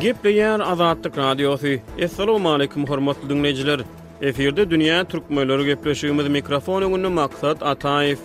Gepleýär Azatlyk Radiosy. Assalamualaikum hormatly dinleýjiler. Efirde dünýä türkmenleri gepleşigimiz mikrofon öňünde Maksat Ataýew.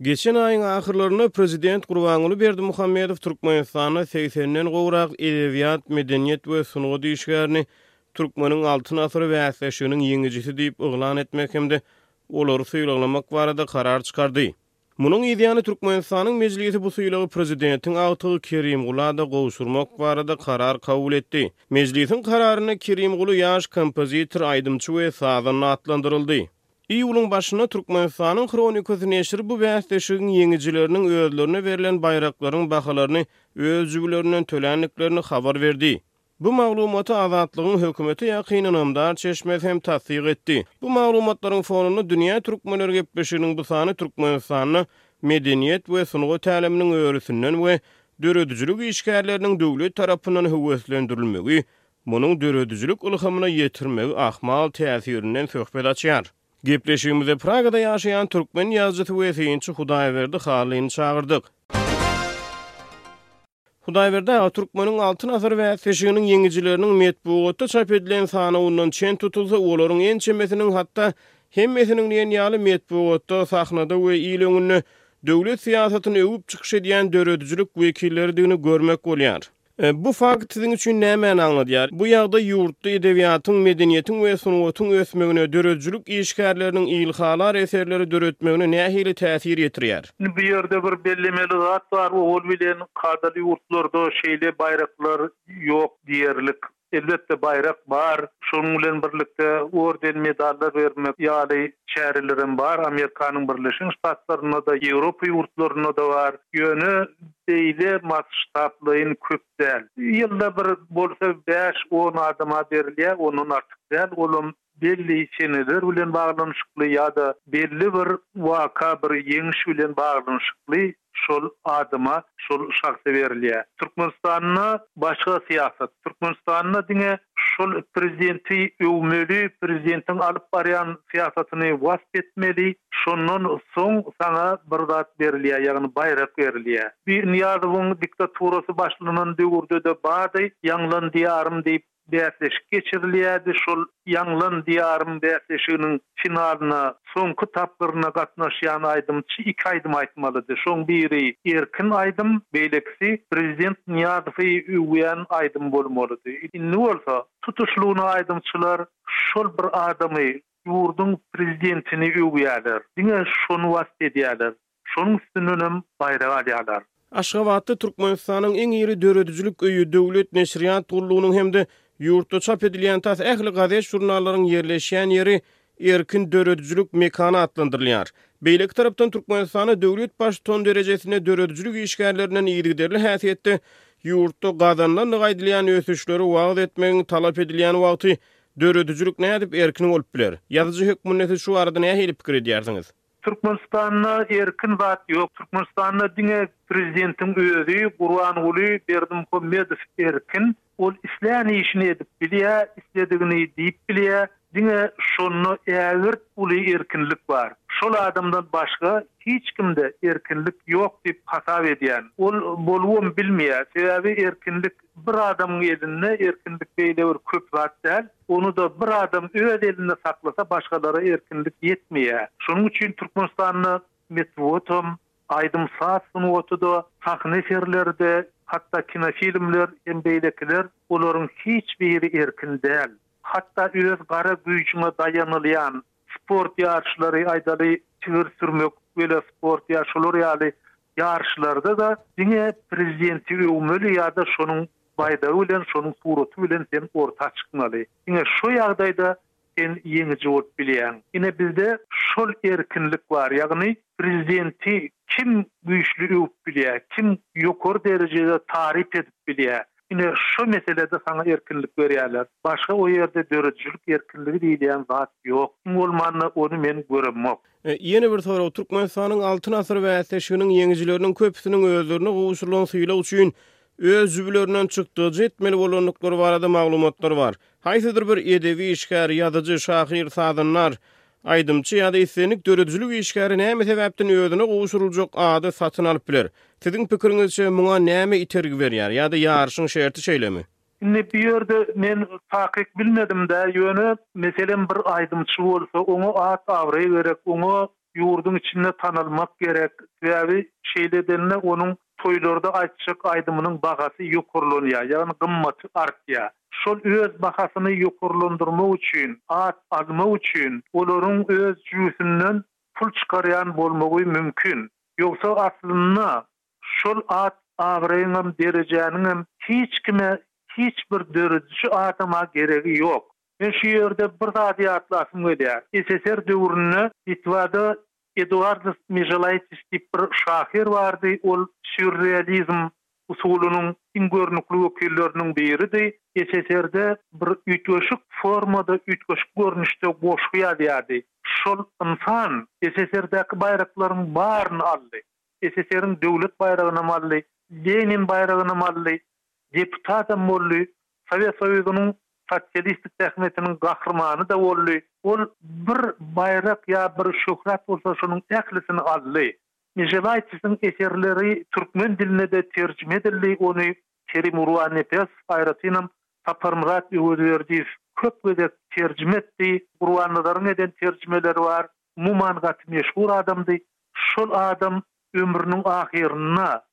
Geçen aýyň ahyrlarynda prezident Gurbanguly Berdimuhamedow Türkmenistanda segsenden gowrak edebiýat, medeniýet we sungat işgärini Türkmeniň Altyn asyry bäsleşiginiň ýeňijisi diýip yglan etmek hem-de olary sylaglamak barada karar çykardy. Munuň yzýany Türkmenistanyň Mejlisi bu sylagy prezidentiň agtygy Kerim Gulada gowşurmak barada karar kabul etdi. Mejlisiň kararynda Kerim Guly ýaş kompozitor, aýdymçy we sazanda atlandyryldy. Iýulyň başynda Türkmenistanyň Hronikasy neşiri bu bäsleşigiň ýeňijileriniň özlerine berlen baýraklaryň bahalaryny öz jübülerinden töländiklerini habar berdi. Bu maglumaty Azatlygyň hökümete ýakyn ynamdar çeşmesi hem tassyk etdi. Bu maglumatlaryň fonunda Dünýä türkmenleri gepleşiginiň bu sany Türkmenistanda medeniýet we sungat äleminiň örüsinden we döredijilik işgärleriniň döwlet tarapyndan höweslendirilmegi Munuň döredijilik ylhamyna ýetirmegi ahmal täsirinden söhbet açýar. Gepleşigimize Pragada ýaşaýan türkmen ýazyjysy we synçy Hudaýberdi Hallyny çagyrdyk. Hudaýberdi aga, Türkmeniň Altyn asyry bäsleşiginiň ýeňijileriniň metbugatda çap edilen sanawyndan çen tutulsa, olaryň ençemesiniň, hatda hemmesiniň diýen ýaly, metbugatda, sahnada we il öňünde döwlet syýasatyny öwüp çykyş edýän döredijilik wekilleridigini görmek bolýar. Bu fakt siziň üçin nämäni aňladýar? Bu ýagdaý ýurtda edebiýatyň, medeniýetiň we sungatyň ösmegine, döredijilik işgärleriniň ilhalar eserleri döretmegine nähili täsir ýetirýär? Indi bu ýerde bir bellemeli zat bar, owal bilen kadaly ýurtlarda şeýle baýraklar ýok diýerlik. Elbetde baýrak bar, şonuň bilen birlikde orden-medallar bermek ýaly çärelerem bar, Amerikanyň Birleşen Ştatlarynda-da, Ýewropa ýurtlarynda-da bar, ýöne beýle masştablaýyn köp däl. Ýylda bir bolsa bäş-on adama berilýär, ondan artyk däl, olam belli seneler bilen baglanyşykly ýa-da belli bir waka, bir ýeňiş bilen baglanyşykly şol adama, şol şahsa berilýär. Türkmenistanda başga syýasat. Türkmenistanda diňe şol prezidenti öwmeli, prezidentiň alyp barýan syýasatyny wasp etmeli, şondan soň saňa bir zat berilýär, ýagny baýrak berilýär. Bi Nyýazowyň diktaturasy başlanan döwürde-de bardy, ýaňlan diýarym diýip, bäsleşik geçirilýärdi. Şol Ýaňlan Diýarym bäsleşiginiň finalyna soňky tapgyryna gatnaşýan aýdymçy iki aýdym aýtmalydy. Şoň biri erkin aýdym, beýlekisi prezident Nyýazowy öwýän aýdym bolmalydy. Indi bolsa tutuşlygyna aýdymçylar şol bir adamy, ýurduň prezidentini öwýärler. Diňe şony wasp edýärler. Şonuň üstündenem baýrak alýarlar. Aşgabatda Türkmenistanyň iň iri döredijilik öýi, döwlet neşirýat gullugynyň hem-de ýurtda çap edilýän tas ähli gazet-žurnallaryň ýerleşýän ýeri Erkin döredijilik mekany atlandyrylýar. Beýleki tarapdan Türkmenistana döwlet baş ton derejesinde döredijilik işgärlerinden yzygiderli häsiýetde ýurtda gazanylandygy aýdylýan ösüşleri wagyz etmegiň talap edilýän wagty döredijilik nädip erkin bolup biler? Ýazyjy hökmünde siz şu barada nähili pikir edýärsiňiz? Türkmenistanda erkin zat ýok, Türkmenistanda diňe prezidentiň özi Gurbanguly Berdimuhamedow erkin, ol islän işini edip bilýä, isledigini diýip bilýä, diňe şonda ägirt uly erkinlik bar. Şol adamdan başga hiç kimde erkinlik ýok diýip hasap edýän. Ol bolubam bilmeýä, sebäbi erkinlik bir adamyň elinde, erkinlik beýle bir köp zat däl. Ony-da bir adam öz elinde saklasa başgalara erkinlik ýetmeýär. Şonuň üçin Türkmenistanda metbugatam, aýdym-saz sungaty-da, sahna eserleri-de, hatda kinofilmler hem beýlekiler, bularyň hiç biri erkin däl. Hatda öz gara güýjüňe daýanylýan Sport ýaryşlary, aýdaly, tigir sürmek, welosport ýa şolar ýaly ýaryşlarda-da diňe prezidenti öwmeli ýa-da şonuň baýdagy bilen, şonuň suraty bilen sen orta çykmaly. Diňe şo ýagdaýda sen ýeňiji bolup bilýäň. Ine bizde şol erkinlik bar, ýagny prezidenti kim güýçli öwüp bilýär, kim ýokary derejede taryp edip bilýär, Ine, şu meselede saňa erkinlik berýärler. Başga o ýerde döredijilik erkinligi diýilýän zat ýok. Iň bolmanda, ony men göremok. Ýene bir sorag, Türkmenistanyň Altyn asyr bäsleşiginiň ýeňijileriniň köpüsiniň özlerine gowşurylan sylag üçin öz jübülerinden çykdajy etmeli bolandyklary barada maglumatlar bar. Haýsydyr bir edebi işgär, ýazyjy, şahyr, sazandar, Aýdymçy ýa-da islendik döredijilik işgäri näme sebäpden özüne gowşuryljak ady satyn alyp biler? Siziň pikiriňizçe, muňa näme itergi berýär ýa-da ýaryşyň şerti şeýlemi? Indi bu ýerde men takyk bilmedim-dä, ýöne, meselem, bir aýdymçy bolsa, oňa at-abraý gerek, oňa ýurduň içinde tanalmak gerek, sebäbi şeýle edende onuň Toýlarda aýtjak aýdymynyň bahasy ýokarlanýar, ýagny gymmaty artýar. Şol öz bahasyny ýokarlandyrmak üçin, at almak üçin olaryň öz jübüsinden pul çykarýan bolmagy mümkin. Ýogsa aslynda şol at abraýyňam, derejäniňem hiç kime, hiç bir dörediji adama geregi ýok. Men şu ýerde bir zady ýatlasym gelýär. SSR döwründe Litwada Eduardas Miželaitis diýip bir şahyr bardy, ol sýurrealizm usulynyň iň görnükli wekilleriniň biridi. SSR-de bir üýtgeşik formada, üýtgeşik görnüşde goşgy ýazýardy. Şol ynsan SSR-däki baýraklaryň baryny aldy. SSR-iň Döwlet baýragynam aldy, Lenin baýragynam aldy, deputatam boldy. Sowet Soýuzynyň sosialistik zähmetiniň gahrymany-da boldy. Ol bir baýrak ýa bir şöhrat bolsa şonuň ählisini aldy. Nižewaýtisiň eserleri türkmen diline-de terjime edildi, ony Kerimurwa Nepes, aýratynam Saparmyrat Öwezberdiýew köp gezek terjime etdi. Gurbannazaryň eden terjimeleri bar. Umuman gaty meşhur adamdy. Şol adam ömrüniň ahyrynda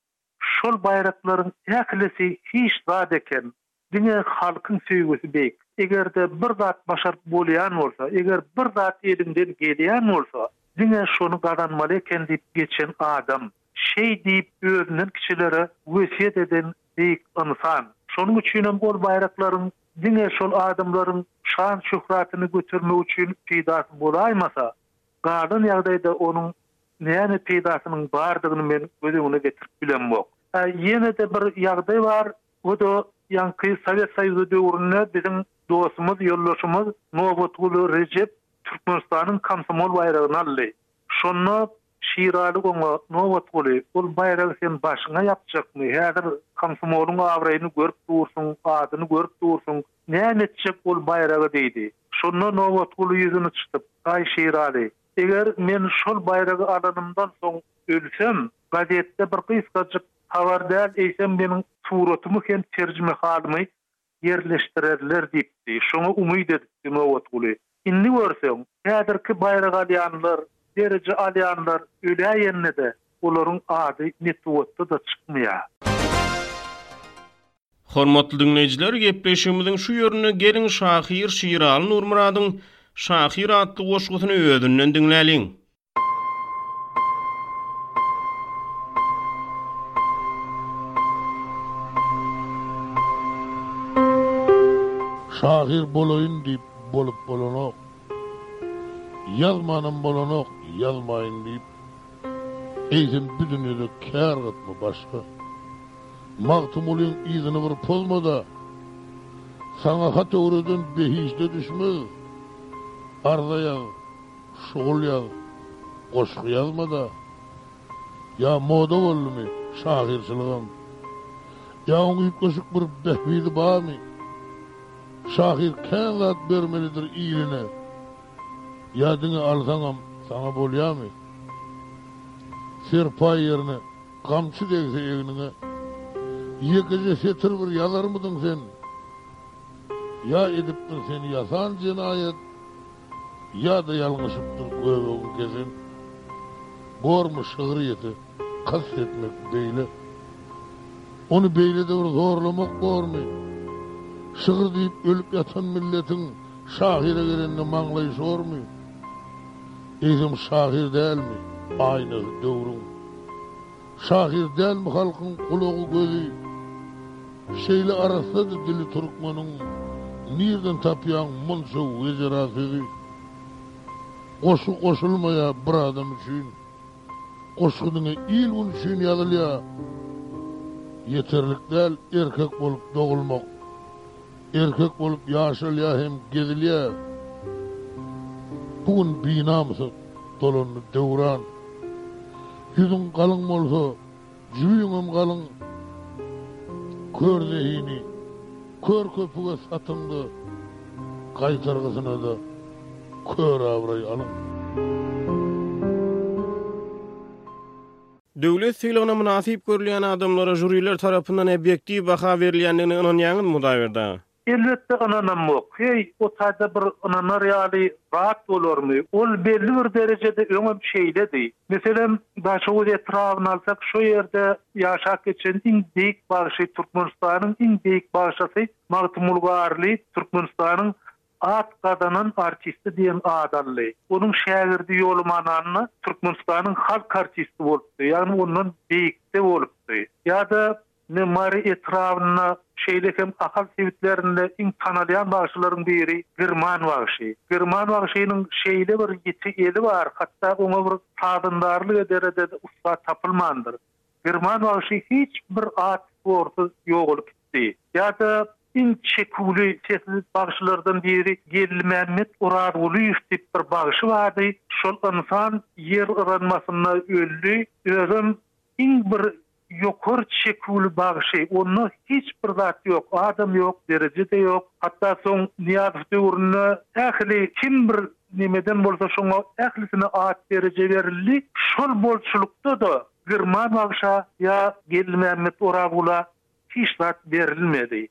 Şol baýraklaryň ählisi hiç zat eken, diňe halkyň söýgüsi beýik. Eger-de bir zat başaryp bolýan bolsa, eger bir zat eliňden gelýän bolsa, diňe şony gazanmaly eken diýip geçen adam. Şeý diýip özünden kiçilere wesýet eden beýik ynsan. Şonuň üçinem ol baýraklaryň diňe şol adamlaryň şan-şöhratyny götermek üçin peýdasy bolaýmasa, galan ýagdaýda onuň Näme peýdasynyň bardygyny men göz öňüne getirip bilemok. Hä, ýene-de bir ýagdaý bar, o-da ýaňky Sowet Soýuzy döwründe biziň dostumyz, ýoldaşymyz Nobatguly Rejep Türkmenistanyň komsomol baýragyny aldy. Şonda Şiraly oňa, Nobatguly, ol baýragy sen başyňa ýapjakmy, häzir komsomolyň abraýyny görüp dursuň, adyny görüp dursuň, näme etjek ol baýragy diýdi. Şonda Nobatguly ýüzüni çytyp, Aý, Şiraly, Eger men şol baýragy alanymdan soň ölsem, gazetde bir gysgajyk habar däl, eýsem meniň suratymy hem terjimehalymy ýerleşdirerler diýipdi. Şoňa umyt edipdi Nobatguly. Indi görseň, häzirki baýrak alýanlar, dereje alýanlar öläýende-de, olaryň ady metbugatda-da çykmaýar. Hormatly diňleýjiler, gepleşigimiziň şu ýerinde geliň şahyr Şiraly Nurmyradyň Şahyr atly goşgusyny özünden diňläliň. Şahyr bolaýyn diýip bolup bolanok. Ýazmanam bolanok, ýazmaýyn diýip. Eýsem bu dünýede kär gytmy başga. Magtymgulyň yzyny bir pozma-da. Saňa hat öwreden behişde düşmez. Arza ýaz, şugul ýaz, goşgy ýazma-da. Ýa moda boldumy şahyrçylygam. Ýa oň üýtgeşik bir bähbidi barmy. Şahyr kän zat bermelidir iline. Ýa diňe alsaňam saňa bolýamy? Serpaý ýerine gamçy degse egniňe, Ýekeje setir bir ýazarmydyň sen? Ýa edipmi sen ýasan jenaýat, Ýa-da ýalňyşypdyr göbegiň kesen? Bormy şygryýete Kast etmek beýle. Ony beýle-de bir zorlamak bormy? Şygyr diýip ölüp ýatan milletiň şahyra gelende maňlaýy şormy? Eýsem şahyr dälmi aýnasy döwrüň? Şahyr dälmi halkyň gulagy gözi? Şeýle arassady dili türkmeniň, nirden tapýaň munça wejera sözi? Goşgy goşulmaýa bir adam üçin, Goşgy diňe il gün üçin ýazylýa ýeterlik däl erkek bolup dogulmak erkek bolup ýaşalýa hem gezilýä bu gün binamysa dolandy döwran ýüzüň galyň bolsa Jübiňem galyň, kör zehini, kör köpüge satyň-da, gaýtargysyna-da kör abraý alyň. Döwlet sylagyna mynasyp görülýän adamlara žuriler tarapyndan obýektiw baha berilýändigine ynanýaňyzmy Hudaýberdi aga? Elbetde ynanamok. Heý, o taýda bir ynanar ýaly zat bolarmy? Ol belli bir derejede öňem şeýledi. Meselem, Daşoguz etrabyny alsak, şo ýerde ýaşap geçen iň beýik bagşy, Türkmenistanyň iň beýik bagşysy Magtymguly Garly Türkmenistanyň at gazanan artisti diýen ad aldy. Onuň şägirdi Ýolaman Anna Türkmenistanyň halk artisti bolupdy, ýagny ondan beýikde bolupdy. Ýa-da Indi Mary etrabynda, şeýle hem Ahal sebitlerinde iň tanalýan bagşylaryň biri Girman bagşy. Girman bagşynyň şeýle bir ýiti eli bar, hatda oňa bir sazyndarlyk edere-de ussat tapylmandyr. Girman bagşy hiç bir at-sporsyz ýogalyp gitdi. Ýa-da iň çeküwli sesli bagşylardan biri Geldimämmet Orazgulyýew diýip bir bagşy bardy. Şol ynsan ýer yranmasynda öldi. Özem iň bir Ýokary çeküwli bagşy, onda hiç bir zat ýok, adam ýok, dereje-de ýok. Hatda soň Nyýazow döwründe ähli kim bir nemeden bolsa şoňa ählisine at dereje berildi. Şol bolçulykda-da Girman bagşa ýa Geldimämmet Oragula hiç zat berilmedi.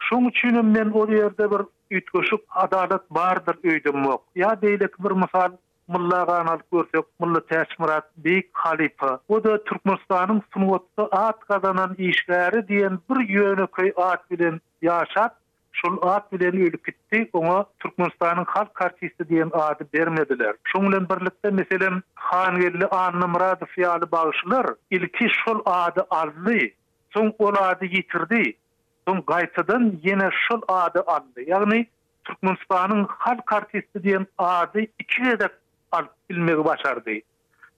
Şoň üçinem men ol ýerde bir üýtgeşik adalat bardyr öýdemok. Ýa beýleki bir mysal Mylla agany alyp görsek, Mylla Täçmyrat beýik halypa, o-da Türkmenistanyň sungatda at gazanan işgäri diýen bir ýönekeý at bilen ýaşap, şol at bilen ölüp gitdi, oňa Türkmenistanyň halk artisti diýen ady bermediler. Şoň bilen birlikde, meselem, Hangeldi Annamyradow ýaly bagşylar ilki şol ady aldy, soň ol ady ýitirdi, soň gaýtadan ýene şol ady aldy. Ýagny, Türkmenistanyň halk artisti diýen ady iki gezek alyp bilmegi başardy.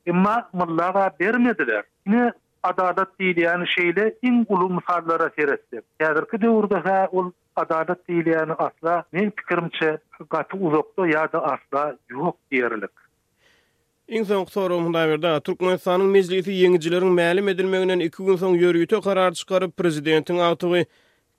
Emma Mylla aga bermediler. Ine, adalat diýilýäni şeýle, iň uly mysallara seretsek, häzirki döwürde-hä ol adalat diýilýäni asla, meň pikirimçe, gaty uzakda ýa-da asla ýok diýerlik. Iň soňky soragym Hudaýberdi aga, Türkmenistanyň Mejlisi ýeňijileriň mälim edilmeginden iki gün soň ýörite karar çykaryp, prezidentiň agtygy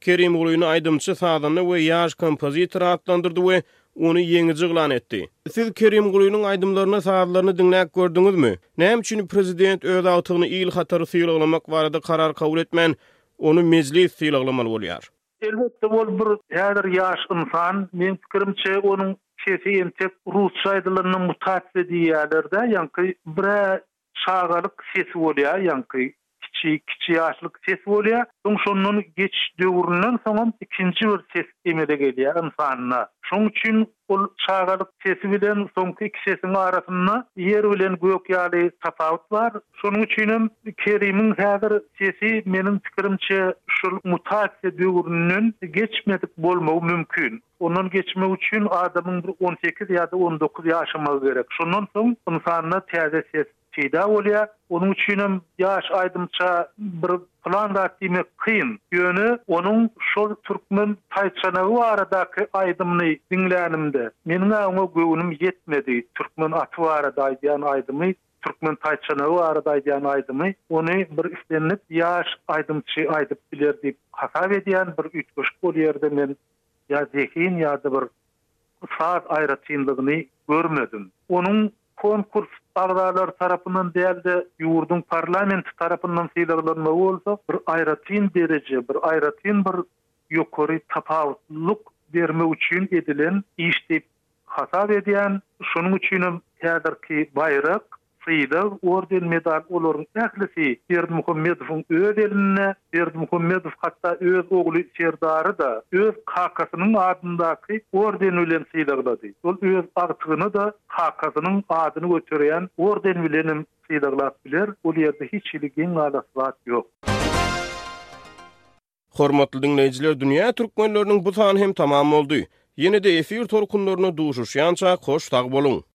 Kerimgulyny aýdymçy, sazanda we ýaş kompozitor atlandyrdy we ony ýeňiji yglan etdi. Siz Kerimgulynyň aýdymlaryny, sazlaryny diňläp gördüňizmi? Näme üçin prezident öz agtygyny il hatary sylaglamak barada karar kabul etmän, ony Mejlis sylaglamaly bolýar? Elbetde, ol bir häzir ýaş ynsan. Meň pikirimçe, onuň sesi entek rusça aýdylanda mutasiýa diýýärler-dä, ýaňky bir-ä Çagalyk sesi bolýar ýaňky, kiçi, kiçi ýaşlyk ses bolýar. Soň şondan geçiş döwründen soňam ikinji bir ses emele gelýär ynsanda. Şoň üçin ol çagalyk sesi bilen soňky iki sesiň arasynda ýer bilen gök ýaly tapawut bar. Şonuň üçinem Kerimiň häzir sesi meniň pikirimçe şol mutasiýa döwründen geçmedik bolmagy mümkin. Ondan geçmek üçin adamyň bir on sekiz ýa-da on dokuz ýaşamagy gerek. Şondan soň ynsanda täze ses peýda bolýar. Onuň üçinem ýaş aýdymça bir plan zat diýmek kyn. Ýöne onuň şol türkmen taýçanagy baradaky aýdymyny diňlänimde, meniň-ä oňa göwnüm ýetmedi. Türkmen aty barada aýdýan aýdymy, türkmen taýçanagy barada aýdýan aýdymy, ony bir islendik ýaş aýdymçy aýdyp biler diýip hasap edýän, bir üýtgeşik bol ýerde men ýa zehin ýa-da bir saz aýratynlygyny görmedim. Onuň konkurs agzalary tarapyndan däl-de, ýurduň parlamenti tarapyndan sylaglanmagy bolsa bir aýratyn dereje, bir aýratyn bir ýokary tapawutlylyk bermek üçin edilen iş diýip hasap edýän. Şonuň üçin hem häzirki baýrak Sylag, orden-medal olaryň ählisi Berdimuhamedowyň öz elinde, Berdimuhamedow hatda öz ogly Serdary-da öz kakasynyň adyndaky orden bilen sylaglady. Ol öz agtygyny-da kakasynyň adyny göterýän orden bilenem sylaglap biler, ol ýerde hiç hili geň galasy zat ýok. Hormatly diňleýjiler dünýä türkmenleriniň bu sany hem tamam boldy. Ýene-de efir tolkunlaryna duşuşýançak hoş sag boluň.